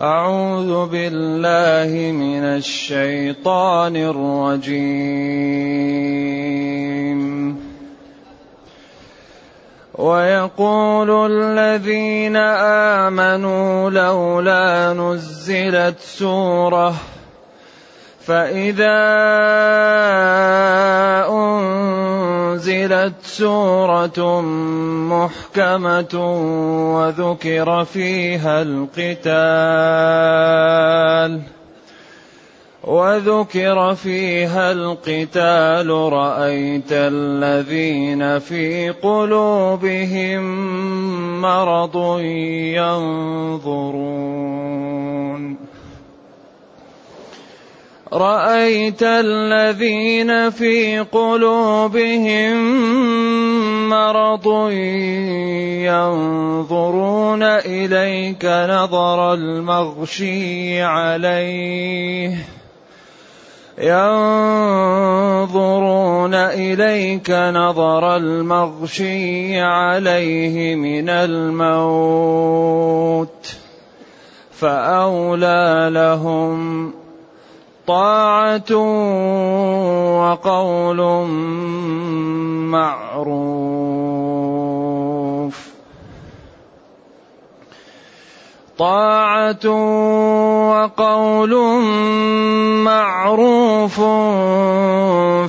أعوذ بالله من الشيطان الرجيم. ويقول الذين آمنوا لولا نزلت سورة فإذا أنزلت سورة محكمة وذكر فيها القتال وذكر فيها القتال رأيت الذين في قلوبهم مرض ينظرون رأيت الذين في قلوبهم مرض ينظرون إليك نظر المغشي عليه ينظرون إليك نظر المغشي عليه من الموت فأولى لهم طاعة وقول معروف. طاعة وقول معروف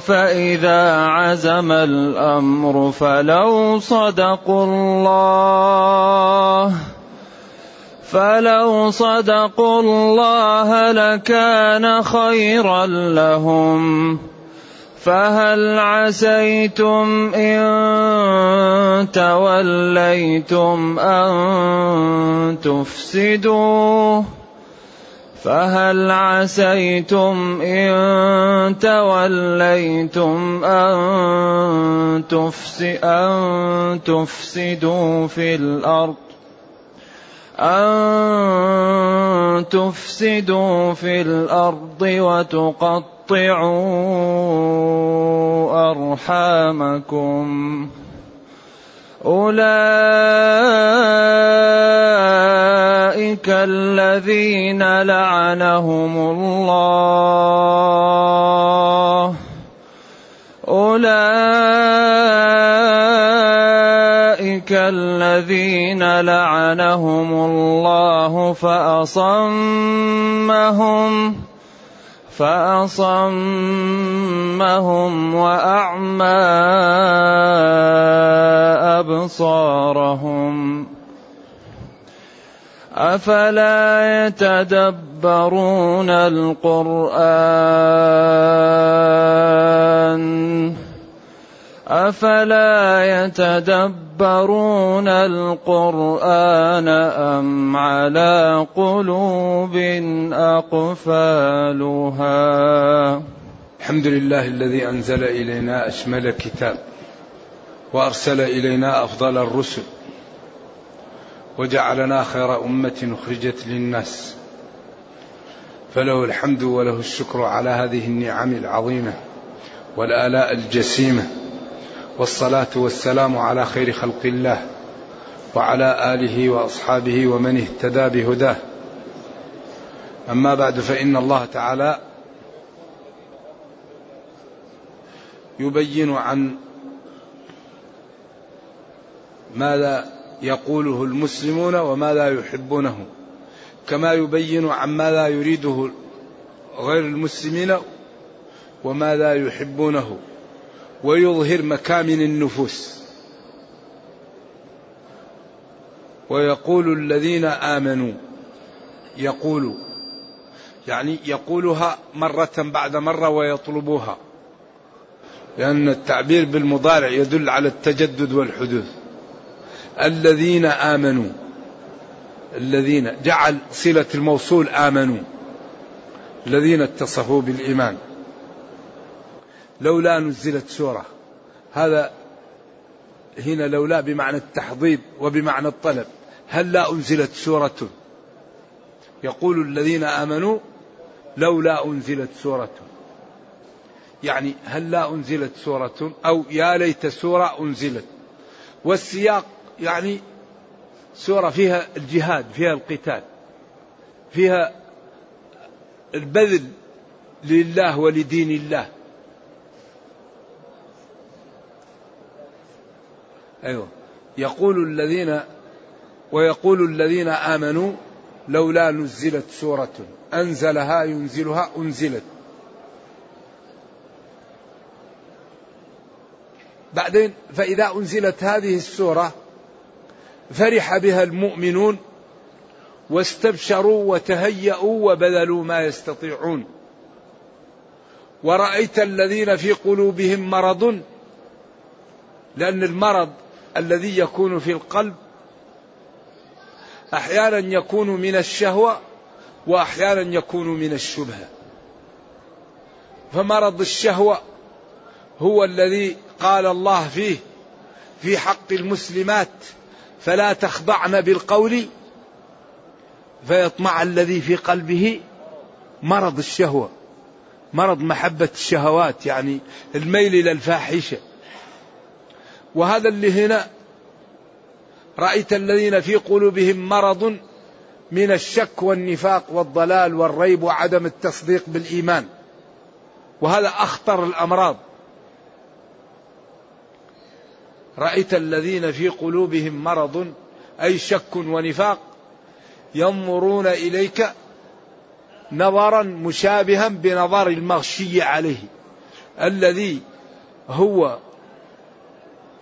فإذا عزم الأمر فلو صدقوا الله. فلو صدقوا الله لكان خيرا لهم فهل عسيتم ان توليتم ان تفسدوا فهل عسيتم ان توليتم ان تفسدوا في الأرض أن تفسدوا في الأرض وتقطعوا أرحامكم. أولئك الذين لعنهم الله. الذين لعنهم الله فأصمهم فأصمهم وأعمى أبصارهم. أفلا يتدبرون القرآن؟ أفلا يتدبرون القرآن أم على قلوب أقفالها؟ الحمد لله الذي أنزل إلينا أشمل كتاب وأرسل إلينا أفضل الرسل وجعلنا خير أمة أخرجت للناس. فله الحمد وله الشكر على هذه النعم العظيمة والآلاء الجسيمة. والصلاة والسلام على خير خلق الله وعلى آله وأصحابه ومن اهتدى بهداه. أما بعد فإن الله تعالى يبين عن ماذا يقوله المسلمون وما لا يحبونه كما يبين عن ما لا يريده غير المسلمين وما لا يحبونه. ويظهر مكامن النفوس. ويقول الذين آمنوا يقول يعني يقولها مرة بعد مرة ويطلبوها لأن التعبير بالمضارع يدل على التجدد والحدوث. الذين آمنوا الذين جعل صلة الموصول آمنوا الذين اتصفوا بالإيمان. لولا نزلت سورة. هذا هنا لولا بمعنى التحضيض وبمعنى الطلب. هل لا أنزلت سورة؟ يقول الذين آمنوا لولا أنزلت سورة. يعني هل لا أنزلت سورة؟ أو يا ليت سورة أنزلت. والسياق يعني سورة فيها الجهاد فيها القتال فيها البذل لله ولدين الله. أيوة. يقول الذين ويقول الذين آمنوا لولا نزلت سورة. أنزلها ينزلها أنزلت. بعدين فإذا أنزلت هذه السورة فرح بها المؤمنون واستبشروا وتهيأوا وبذلوا ما يستطيعون. ورأيت الذين في قلوبهم مرض لأن المرض الذي يكون في القلب أحيانا يكون من الشهوة وأحيانا يكون من الشبهة. فمرض الشهوة هو الذي قال الله فيه في حق المسلمات فلا تخضعن بالقول فيطمع الذي في قلبه مرض الشهوة مرض محبة الشهوات يعني الميل إلى الفاحشة. وهذا اللي هنا رأيت الذين في قلوبهم مرض من الشك والنفاق والضلال والريب وعدم التصديق بالإيمان. وهذا أخطر الأمراض. رأيت الذين في قلوبهم مرض أي شك ونفاق ينظرون إليك نظرا مشابها بنظر المغشي عليه الذي هو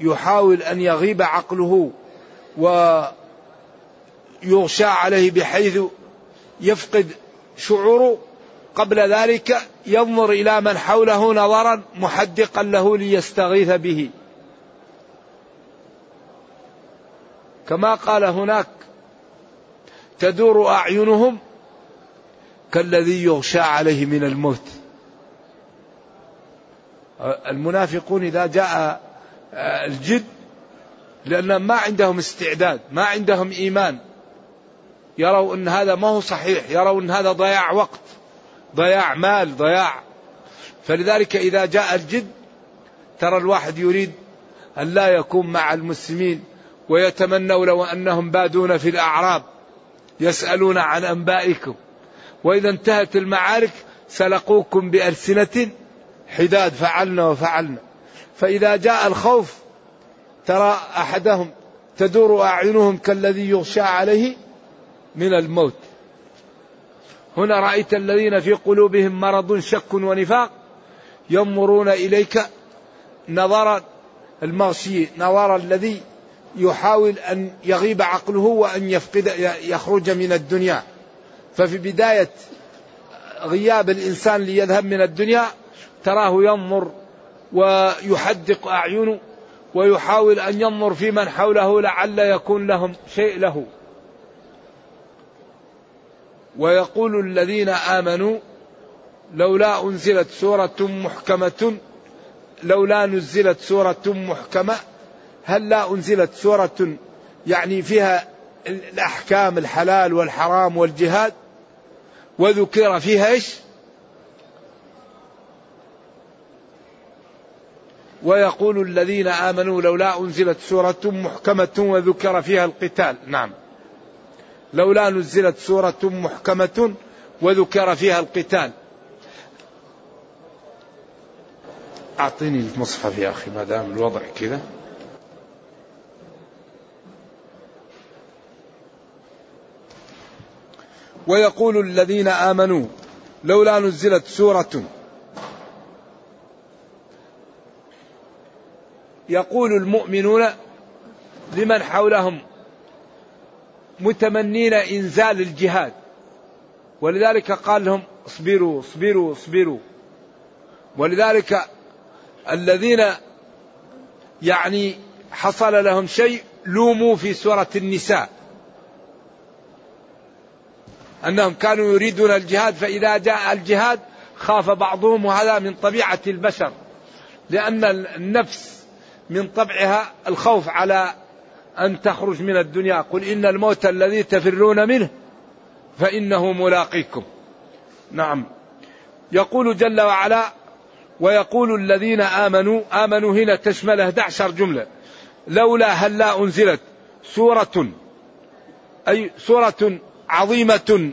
يحاول أن يغيب عقله ويغشى عليه بحيث يفقد شعوره. قبل ذلك ينظر إلى من حوله نظرا محدقا له ليستغيث به. كما قال هناك تدور أعينهم كالذي يغشى عليه من الموت. المنافقون إذا جاء الجد لأنهم ما عندهم استعداد ما عندهم إيمان. يروا أن هذا ما هو صحيح يروا أن هذا ضياع وقت ضياع مال ضياع. فلذلك إذا جاء الجد ترى الواحد يريد أن لا يكون مع المسلمين ويتمنوا لو أنهم بادون في الأعراب يسألون عن أنبائكم. وإذا انتهت المعارك سلقوكم بألسنة حداد فعلنا وفعلنا. فإذا جاء الخوف ترى أحدهم تدور أعينهم كالذي يغشى عليه من الموت. هنا رأيت الذين في قلوبهم مرض شك ونفاق ينظرون إليك نظر المغشي نظر الذي يحاول أن يغيب عقله وأن يفقد يخرج من الدنيا. ففي بداية غياب الإنسان ليذهب من الدنيا تراه ينظر ويحدق أعينه ويحاول أن ينظر في من حوله لعل يكون لهم شيء له. ويقول الذين آمنوا لولا أنزلت سورة محكمة لولا نزلت سورة محكمة هل لا أنزلت سورة يعني فيها الأحكام الحلال والحرام والجهاد؟ وذكر فيها إيش؟ ويقول الذين آمنوا لولا أنزلت سورة محكمة وذكر فيها القتال. نعم. لولا نزلت سورة محكمة وذكر فيها القتال. أعطيني المصحف يا أخي ما دام الوضع كذا. ويقول الذين آمنوا لولا نزلت سورة يقول المؤمنون لمن حولهم متمنين إنزال الجهاد. ولذلك قال لهم اصبروا اصبروا اصبروا. ولذلك الذين يعني حصل لهم شيء لوموا في سورة النساء. أنهم كانوا يريدون الجهاد فإذا جاء الجهاد خاف بعضهم وهذا من طبيعة البشر. لأن النفس من طبعها الخوف على أن تخرج من الدنيا. قل إن الموت الذي تفرون منه فإنه ملاقيكم. نعم. يقول جل وعلا ويقول الذين آمنوا آمنوا هنا تشمل 11 جملة. لولا هل لا أنزلت سورة أي سورة عظيمة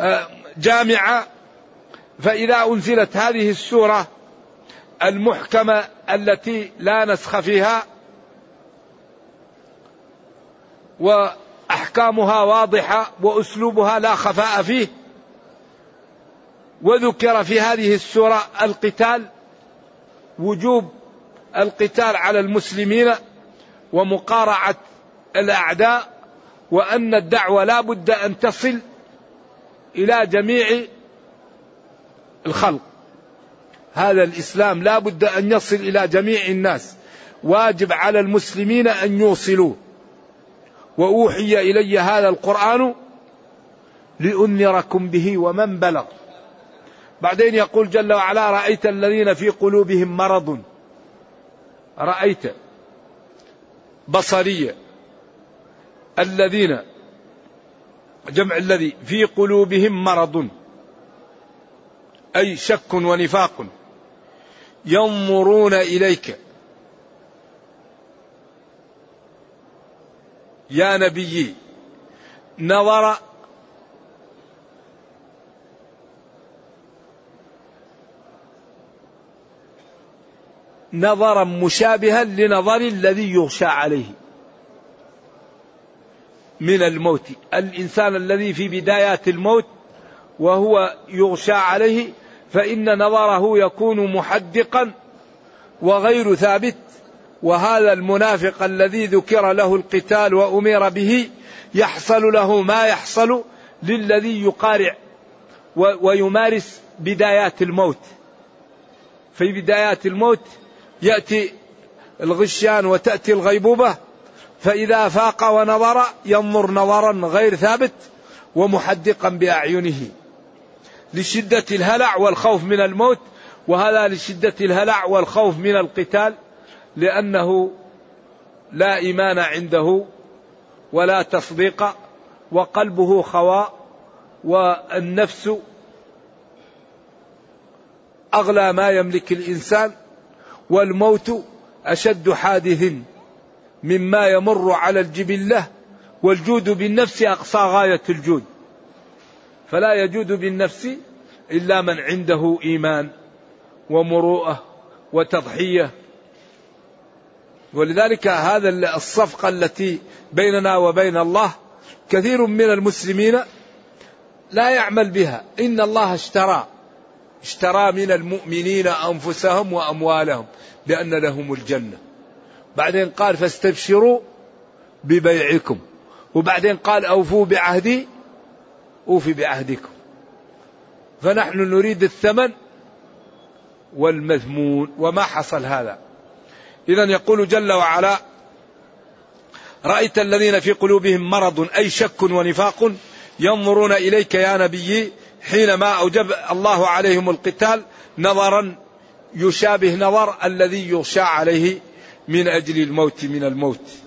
آه، جامعة فإذا أنزلت هذه السورة المحكمة التي لا نسخ فيها وأحكامها واضحة وأسلوبها لا خفاء فيه وذكر في هذه السورة القتال وجوب القتال على المسلمين ومقارعة الأعداء وأن الدعوة لا بد أن تصل إلى جميع الخلق. هذا الإسلام لا بد أن يصل إلى جميع الناس. واجب على المسلمين أن يوصلوه وأوحي إلي هذا القرآن لأنذركم به ومن بلغ. بعدين يقول جل وعلا رأيت الذين في قلوبهم مرض. رأيت بصرية الذين جمع الذي في قلوبهم مرض. أي شك ونفاق. ينظرون إليك. يا نبيي نظر نظرا مشابها لنظر الذي يغشى عليه من الموت. الإنسان الذي في بدايات الموت وهو يغشى عليه فإن نظره يكون محدقا وغير ثابت وهذا المنافق الذي ذكر له القتال وأمر به يحصل له ما يحصل للذي يقارع ويمارس بدايات الموت. في بدايات الموت يأتي الغشيان وتأتي الغيبوبة فإذا فاق ونظر ينظر نظرا غير ثابت ومحدقا بأعينه. لشدة الهلع والخوف من الموت وهذا لشدة الهلع والخوف من القتال لأنه لا إيمان عنده ولا تصديق وقلبه خواء والنفس أغلى ما يملك الإنسان والموت أشد حادث مما يمر على الجبلة والجود بالنفس أقصى غاية الجود. فلا يجود بالنفس إلا من عنده إيمان ومروءة وتضحية. ولذلك هذا الصفقة التي بيننا وبين الله كثير من المسلمين لا يعمل بها. إن الله اشترى اشترى من المؤمنين أنفسهم وأموالهم بأن لهم الجنة. بعدين قال فاستبشروا ببيعكم. وبعدين قال أوفوا بعهدي أوفي بعهدكم فنحن نريد الثمن والمذمون. وما حصل هذا؟ إذا يقول جل وعلا رأيت الذين في قلوبهم مرض أي شك ونفاق ينظرون إليك يا نبي حينما أوجب الله عليهم القتال نظرا يشابه نظر الذي يغشى عليه من أجل الموت من الموت.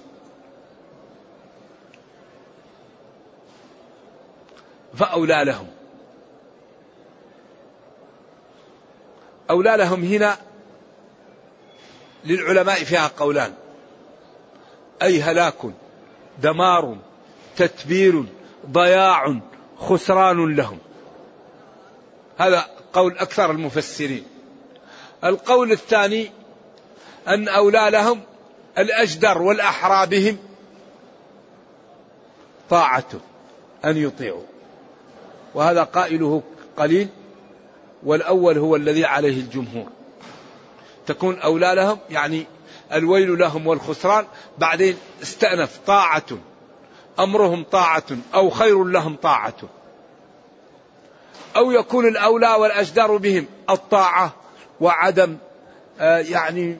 فأولى لهم. أولى لهم هنا للعلماء فيها قولان. أي هلاك دمار تتبير ضياع خسران لهم. هذا قول أكثر المفسرين. القول الثاني أن أولى لهم الأجدر والأحرى بهم طاعته أن يطيعوا. وهذا قائله قليل والأول هو الذي عليه الجمهور. تكون أولى لهم يعني الويل لهم والخسران بعدين استأنف طاعة. أمرهم طاعة أو خير لهم طاعة. أو يكون الأولى والأجدر بهم الطاعة وعدم آه، يعني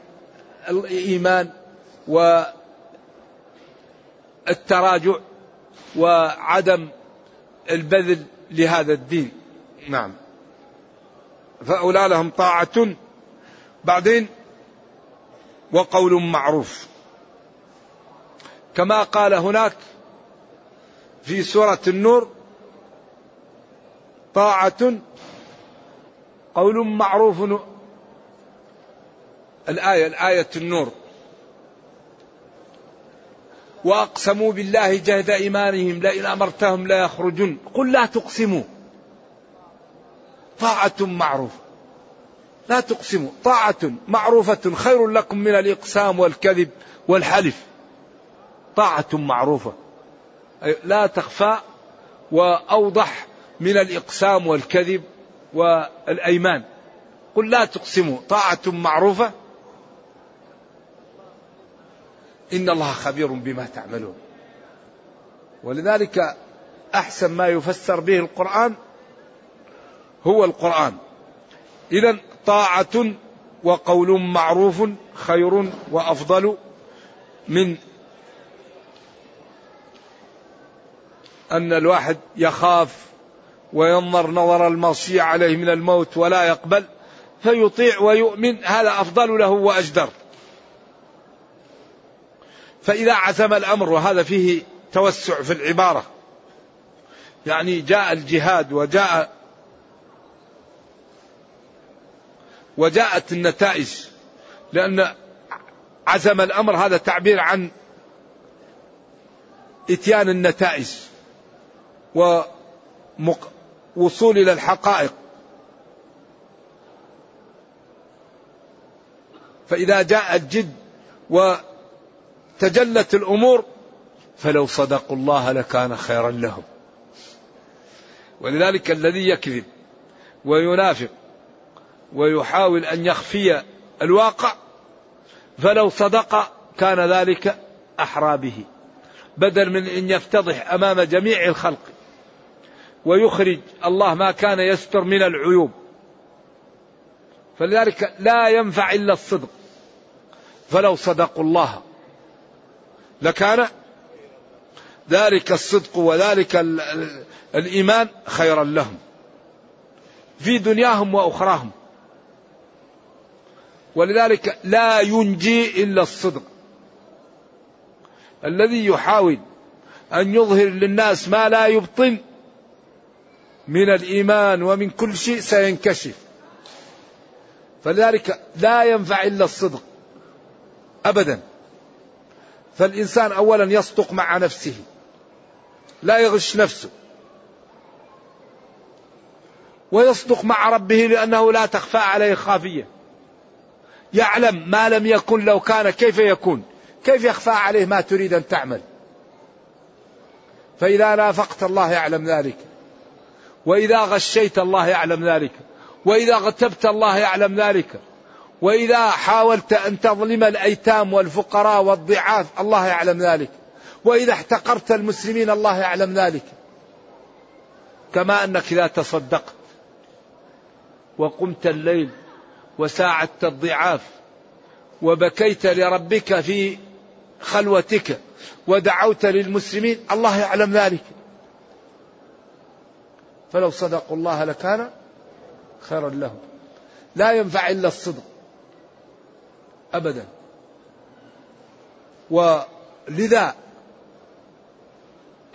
الإيمان والتراجع وعدم البذل لهذا الدين. نعم. فأولى لهم طاعة. بعدين وقول معروف. كما قال هناك في سورة النور طاعة قول معروف الآية الآية النور. وأقسموا بالله جهد إيمانهم لئن أمرتهم لا يخرجون قل لا تقسموا. طاعة معروفة لا تقسموا. طاعة معروفة خير لكم من الإقسام والكذب والحلف. طاعة معروفة. لا تخفى وأوضح من الإقسام والكذب والأيمان. قل لا تقسموا. طاعة معروفة. إن الله خبير بما تعملون. ولذلك أحسن ما يفسر به القرآن هو القرآن. إذا طاعة وقول معروف خير وأفضل من أن الواحد يخاف وينظر نظر المغشي عليه من الموت ولا يقبل فيطيع ويؤمن هذا أفضل له وأجدر. فإذا عزم الأمر وهذا فيه توسع في العبارة. يعني جاء الجهاد وجاء وجاءت النتائج. لأن عزم الأمر هذا تعبير عن إتيان النتائج ووصول إلى الحقائق. فإذا جاء الجد وتجلت الأمور فلو صدقوا الله لكان خيرا لهم. ولذلك الذي يكذب وينافق ويحاول أن يخفي الواقع فلو صدق كان ذلك أحرى به. بدل من أن يفتضح أمام جميع الخلق ويخرج الله ما كان يستر من العيوب. فلذلك لا ينفع إلا الصدق. فلو صدقوا الله لكان ذلك الصدق وذلك الإيمان خيرا لهم. في دنياهم وأخراهم. ولذلك لا ينجي إلا الصدق. الذي يحاول أن يظهر للناس ما لا يبطن من الإيمان ومن كل شيء سينكشف. فلذلك لا ينفع إلا الصدق. أبدا. فالإنسان أولا يصدق مع نفسه لا يغش نفسه. ويصدق مع ربه لأنه لا تخفى عليه خافية. يعلم ما لم يكن لو كان كيف يكون كيف يخفى عليه ما تريد أن تعمل. فإذا نافقت الله يعلم ذلك. وإذا غشيت الله يعلم ذلك. وإذا غتبت الله يعلم ذلك. وإذا حاولت أن تظلم الأيتام والفقراء والضعاف الله يعلم ذلك. وإذا احتقرت المسلمين الله يعلم ذلك. كما أنك إذا تصدقت وقمت الليل وساعدت الضعاف وبكيت لربك في خلوتك ودعوت للمسلمين الله يعلم ذلك. فلو صدقوا الله لكان خيرا لهم. لا ينفع إلا الصدق. ابدا. ولذا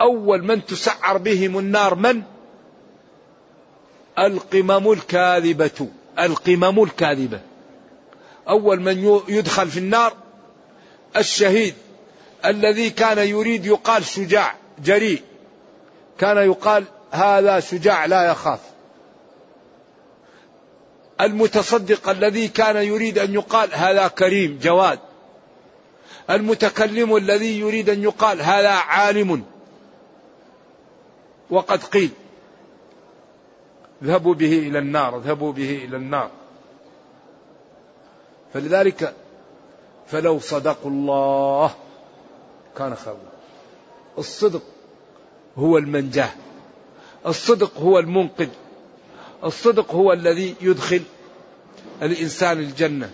أول من تسعر بهم النار من؟ القمم الكاذبة. القمم الكاذبة. أول من يدخل في النار الشهيد الذي كان يريد يقال شجاع جريء. كان يقال هذا شجاع لا يخاف. المتصدق الذي كان يريد أن يقال هذا كريم جواد. المتكلم الذي يريد أن يقال هذا عالم. وقد قيل اذهبوا به إلى النار اذهبوا به إلى النار. فلذلك فلو صدقوا الله كان خيرا. الصدق هو المنجاة. الصدق هو المنقذ. الصدق هو الذي يدخل الإنسان الجنة.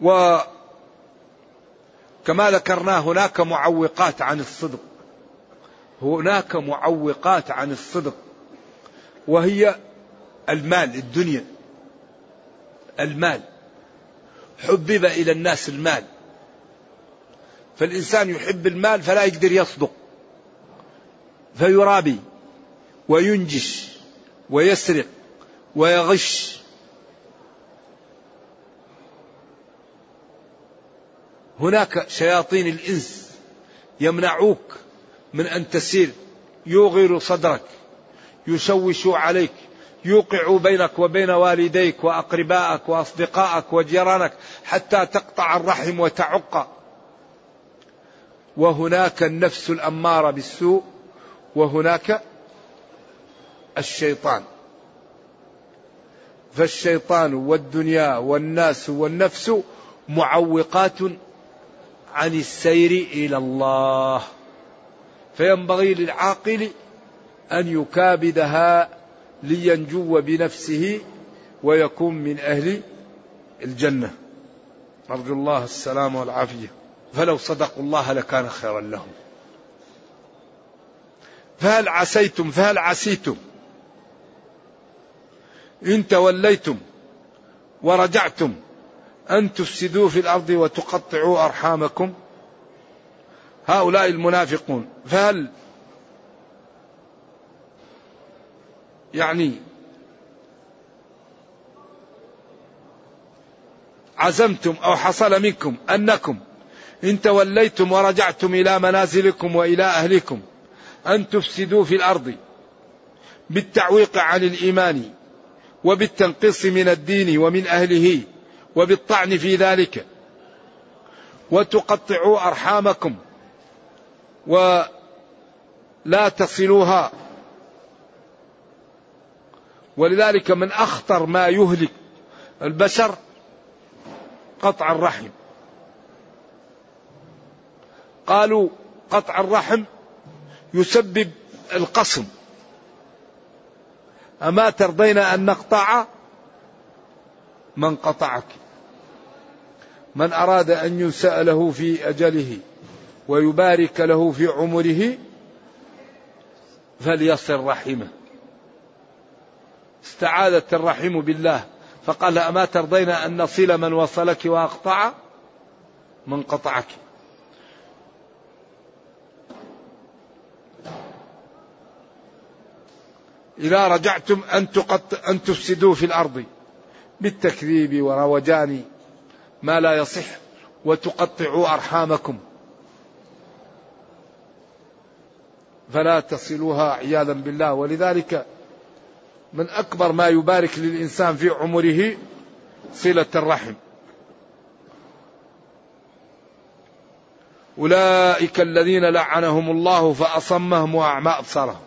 وكما ذكرنا هناك معوقات عن الصدق. هناك معوقات عن الصدق. وهي المال الدنيا. المال. حبب إلى الناس المال. فالإنسان يحب المال فلا يقدر يصدق. فيرابي. وينجش ويسرق ويغش. هناك شياطين الإنس يمنعوك من أن تسير يوغر صدرك يشوش عليك يوقع بينك وبين والديك وأقربائك وأصدقائك وجيرانك حتى تقطع الرحم وتعق. وهناك النفس الأمارة بالسوء وهناك الشيطان. فالشيطان والدنيا والناس والنفس معوقات عن السير إلى الله. فينبغي للعاقل أن يكابدها لينجو بنفسه ويكون من أهل الجنة. نرجو الله السلام والعافية. فلو صدقوا الله لكان خيرا لهم. فهل عسيتم؟ فهل عسيتم؟ إن توليتم ورجعتم أن تفسدوا في الأرض وتقطعوا أرحامكم. هؤلاء المنافقون فهل يعني عزمتم أو حصل منكم أنكم إن توليتم ورجعتم إلى منازلكم وإلى أهلكم أن تفسدوا في الأرض بالتعويق عن الإيمان وبالتنقيص من الدين ومن أهله وبالطعن في ذلك. وتقطعوا أرحامكم ولا تصلوها. ولذلك من أخطر ما يهلك البشر قطع الرحم. قالوا قطع الرحم يسبب القصم أما ترضين أن نقطع من قطعك؟ من أراد أن ينسأ له في أجله ويبارك له في عمره فليصل رحمه. استعاذت الرحم بالله فقال أما ترضين أن نصل من وصلك وأقطع من قطعك؟ إذا رجعتم أن, تقط أن تفسدوا في الأرض بالتكذيب وروجان ما لا يصح وتقطعوا أرحامكم. فلا تصلوها عياذا بالله. ولذلك من أكبر ما يبارك للإنسان في عمره صلة الرحم. أولئك الذين لعنهم الله فأصمهم وأعمى أبصارهم.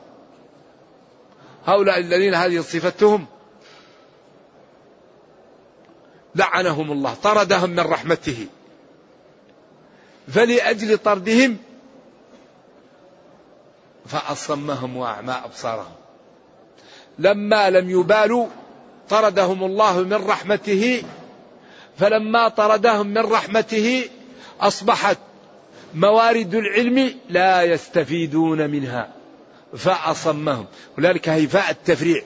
هؤلاء الذين هذه صفتهم لعنهم الله طردهم من رحمته. فلأجل طردهم فأصمهم وأعمى أبصارهم. لما لم يبالوا طردهم الله من رحمته فلما طردهم من رحمته أصبحت موارد العلم لا يستفيدون منها. فأصمهم. ولذلك هيفاء التفريع.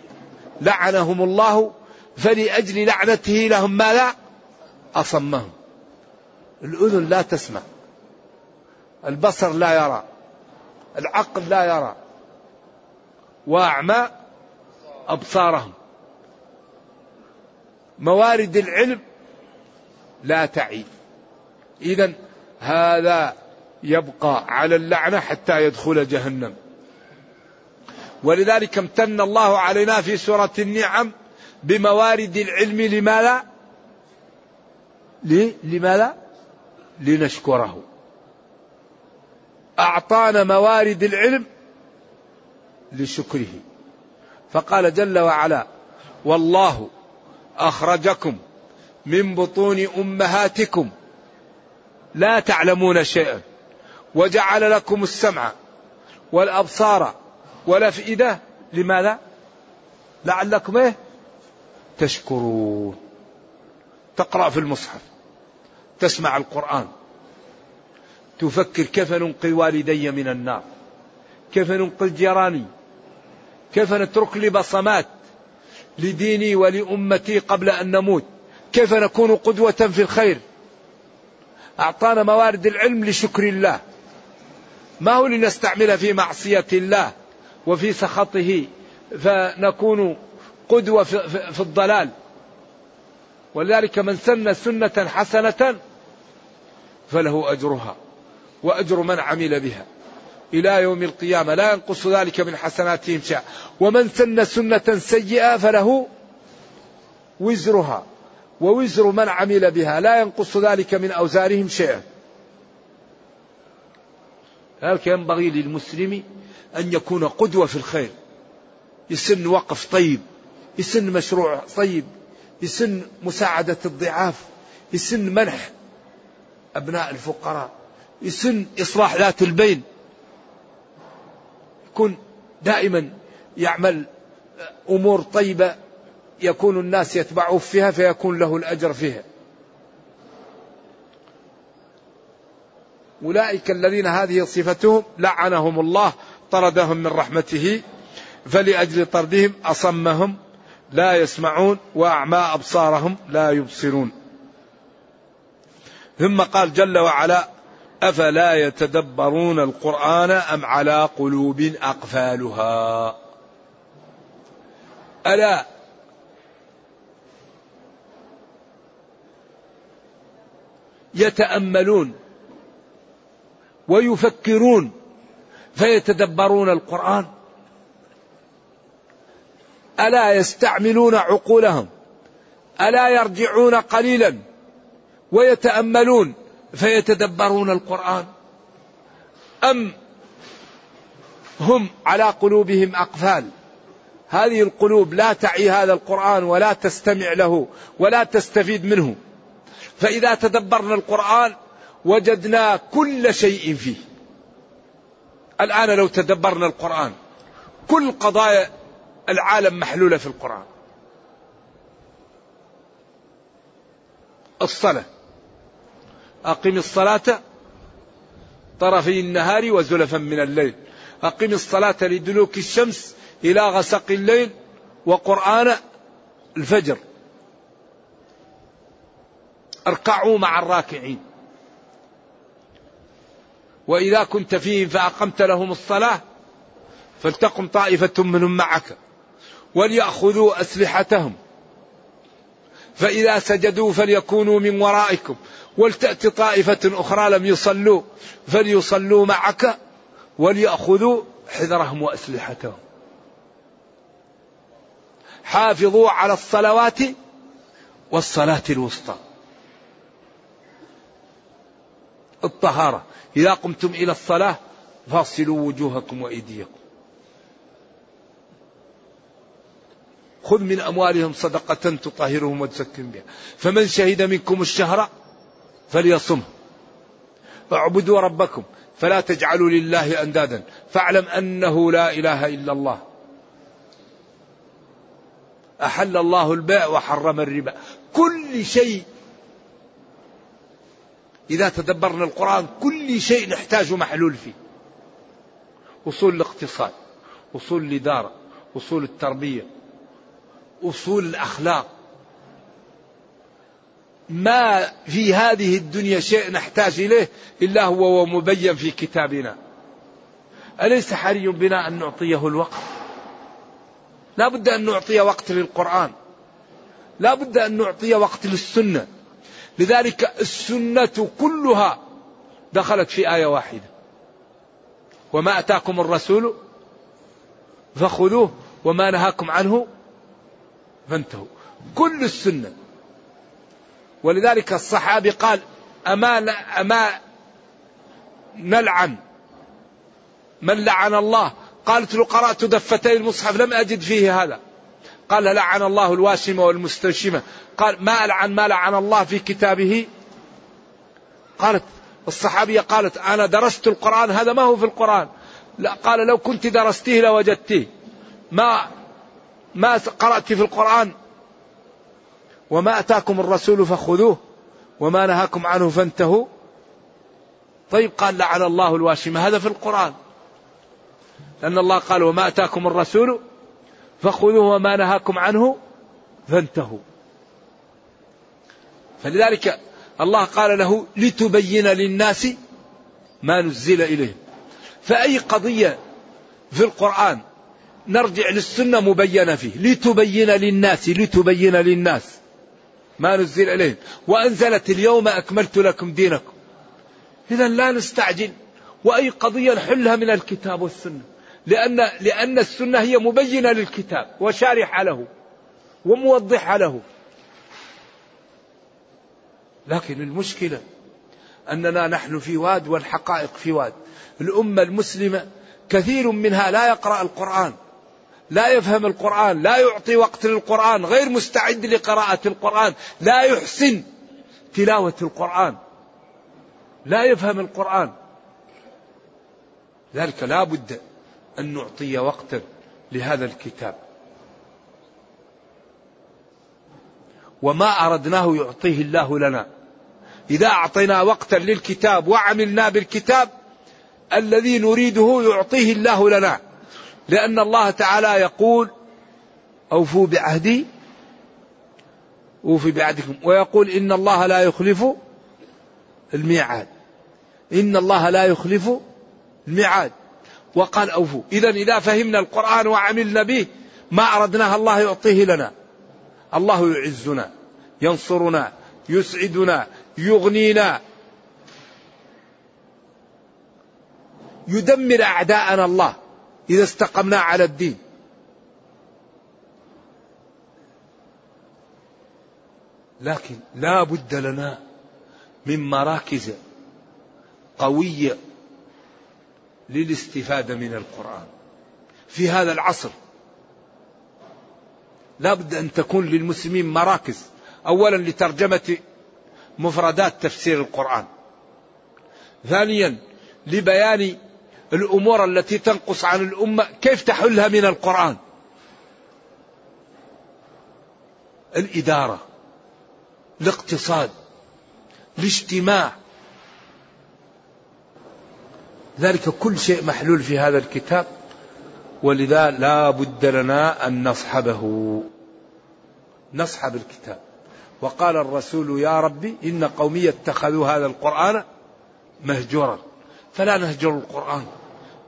لعنهم الله فلأجل لعنته لهم ما لا أصمهم. الأذن لا تسمع. البصر لا يرى. العقل لا يرى. وأعمى أبصارهم. موارد العلم لا تعي. إذا هذا يبقى على اللعنة حتى يدخل جهنم. ولذلك امتن الله علينا في سورة النعم بموارد العلم لماذا؟ لماذا؟ لنشكره أعطانا موارد العلم لشكره فقال جل وعلا والله أخرجكم من بطون أمهاتكم لا تعلمون شيئا وجعل لكم السمع والأبصار والأفئدة لماذا؟ لعلكم إيه؟ تشكرون. تقرأ في المصحف. تسمع القرآن. تفكر كيف ننقذ والدي من النار؟ كيف ننقذ جيراني كيف نترك لي بصمات لديني ولأمتي قبل أن نموت؟ كيف نكون قدوة في الخير؟ أعطانا موارد العلم لشكر الله. ما هو لنستعمل في معصية الله؟ وفي سخطه فنكون قدوة في الضلال. ولذلك من سن سنة حسنة فله أجرها وأجر من عمل بها. إلى يوم القيامة لا ينقص ذلك من حسناتهم شيئا. ومن سن سنة سيئة فله وزرها ووزر من عمل بها. لا ينقص ذلك من أوزارهم شيئا. ذلك ينبغي للمسلم أن يكون قدوة في الخير. يسن وقف طيب يسن مشروع طيب يسن مساعدة الضعاف يسن منح أبناء الفقراء يسن إصلاح ذات البين. يكون دائما يعمل أمور طيبة يكون الناس يتبعوه فيها فيكون له الأجر فيها. أولئك الذين هذه صفتهم لعنهم الله طردهم من رحمته فلأجل طردهم أصمهم لا يسمعون وأعمى أبصارهم لا يبصرون. ثم قال جل وعلا أفلا يتدبرون القرآن أم على قلوب أقفالها؟ ألا يتأملون ويفكرون فيتدبرون القرآن. ألا يستعملون عقولهم؟ ألا يرجعون قليلا ويتأملون فيتدبرون القرآن؟ أم هم على قلوبهم أقفال؟ هذه القلوب لا تعي هذا القرآن ولا تستمع له ولا تستفيد منه. فإذا تدبرنا القرآن وجدنا كل شيء فيه. الآن لو تدبرنا القرآن كل قضايا العالم محلولة في القرآن. الصلاة. أقم الصلاة طرفي النهار وزلفا من الليل. أقم الصلاة لدلوك الشمس إلى غسق الليل وقرآن الفجر. اركعوا مع الراكعين. وإذا كنت فيهم فأقمت لهم الصلاة فلتقم طائفة منهم معك وليأخذوا أسلحتهم. فإذا سجدوا فليكونوا من ورائكم ولتأتي طائفة أخرى لم يصلوا فليصلوا معك وليأخذوا حذرهم وأسلحتهم. حافظوا على الصلوات والصلاة الوسطى. الطهارة. إذا قمتم إلى الصلاة فاصلوا وجوهكم وأيديكم. خذ من أموالهم صدقة تطهرهم وتزكهم بها. فمن شهد منكم الشهر فليصمه. اعبدوا ربكم فلا تجعلوا لله أندادا. فاعلم أنه لا إله إلا الله. أحل الله البيع وحرم الربا. كل شيء إذا تدبرنا القرآن كل شيء نحتاج محلول فيه. أصول الاقتصاد أصول الإدارة أصول التربية أصول الأخلاق. ما في هذه الدنيا شيء نحتاج إليه إلا هو ومبين في كتابنا. أليس حري بنا أن نعطيه الوقت؟ لا بد أن نعطي وقت للقرآن. لا بد أن نعطي وقت للسنة. لذلك السنة كلها دخلت في آية واحدة. وما أتاكم الرسول فخذوه وما نهاكم عنه فانتهوا. كل السنة. ولذلك الصحابي قال أما, أما نلعن. من لعن الله؟ قالت له قرأت دفتي المصحف لم أجد فيه هذا. قال لعن الله الواشمة والمستوشمة قال ما ألعن ما لعن الله في كتابه؟ قالت الصحابية قالت أنا درست القرآن هذا ما هو في القرآن. لا قال لو كنت درستيه لوجدتيه. ما ما قرأت في القرآن؟ وما أتاكم الرسول فخذوه وما نهاكم عنه فانتهوا. طيب قال لعن الله الواشمة. هذا في القرآن. لأن الله قال وما أتاكم الرسول فخذوه وما نهاكم عنه فانتهوا. فلذلك الله قال له لتبين للناس ما نزل إليهم. فأي قضية في القرآن نرجع للسنة مبينة فيه؟ لتبين للناس لتبين للناس ما نزل إليهم. وأنزلت اليوم أكملت لكم دينكم. إذا لا نستعجل. وأي قضية نحلها من الكتاب والسنة. لأن لأن السنة هي مبينة للكتاب وشارحة له وموضحة له. لكن المشكلة أننا نحن في واد والحقائق في واد. الأمة المسلمة كثير منها لا يقرأ القرآن لا يفهم القرآن لا يعطي وقت للقرآن غير مستعد لقراءة القرآن لا يحسن تلاوة القرآن لا يفهم القرآن. ذلك لا بد أن نعطي وقتا لهذا الكتاب. وما أردناه يعطيه الله لنا. إذا أعطينا وقتا للكتاب وعملنا بالكتاب الذي نريده يعطيه الله لنا. لأن الله تعالى يقول أوفوا بعهدي أوفي بعهدكم. ويقول إن الله لا يخلف الميعاد. إن الله لا يخلف الميعاد. وقال أوفوا. إذا إذا فهمنا القرآن وعملنا به ما أردناه الله يعطيه لنا. الله يعزنا ينصرنا يسعدنا يغنينا يدمر أعداءنا الله إذا استقمنا على الدين. لكن لا بد لنا من مراكز قوية للاستفادة من القرآن. في هذا العصر لا بد أن تكون للمسلمين مراكز. أولا لترجمة مفردات تفسير القرآن. ثانيا لبيان الأمور التي تنقص عن الأمة كيف تحلها من القرآن. الإدارة الاقتصاد الاجتماع. ذلك كل شيء محلول في هذا الكتاب. ولذا لا بد لنا أن نصحبه. نصحب الكتاب. وقال الرسول يا ربي إن قومي اتخذوا هذا القرآن مهجورا. فلا نهجر القرآن.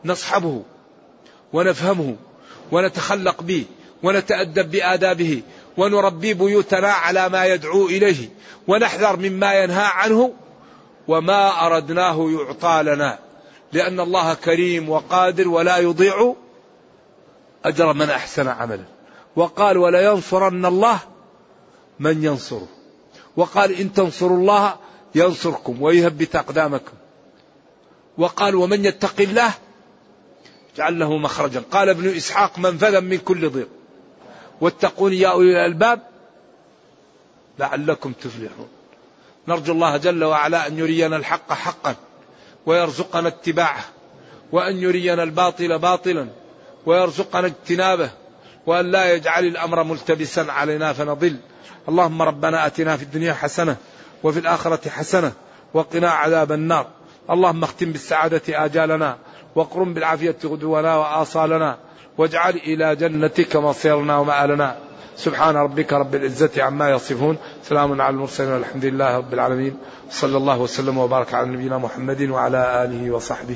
نصحبه ونفهمه ونتخلق به ونتأدب بآدابه ونربي بيوتنا على ما يدعو إليه ونحذر مما ينهى عنه وما أردناه يعطى لنا. لأن الله كريم وقادر ولا يضيع أجر من أحسن عملا. وقال ولينصرن الله من ينصره. وقال إن تنصروا الله ينصركم ويثبت أقدامكم وقال ومن يتق الله جعل له مخرجا. قال ابن إسحاق منفذا من كل ضيق. واتقون يا أولي الألباب لعلكم تفلحون. نرجو الله جل وعلا أن يرينا الحق حقا ويرزقنا اتباعه وأن يرينا الباطل باطلا. ويرزقنا اجتنابه وأن لا يجعل الأمر ملتبسا علينا فنضل. اللهم ربنا أتنا في الدنيا حسنة وفي الآخرة حسنة وقنا عذاب النار. اللهم اختم بالسعادة آجالنا واقرم بالعافية غدونا وآصالنا واجعل إلى جنتك مصيرنا ومآلنا. سبحان ربك رب العزة عما يصفون. سلام على المرسلين والحمد لله رب العالمين. صلى الله وسلم وبارك على نبينا محمد وعلى آله وصحبه.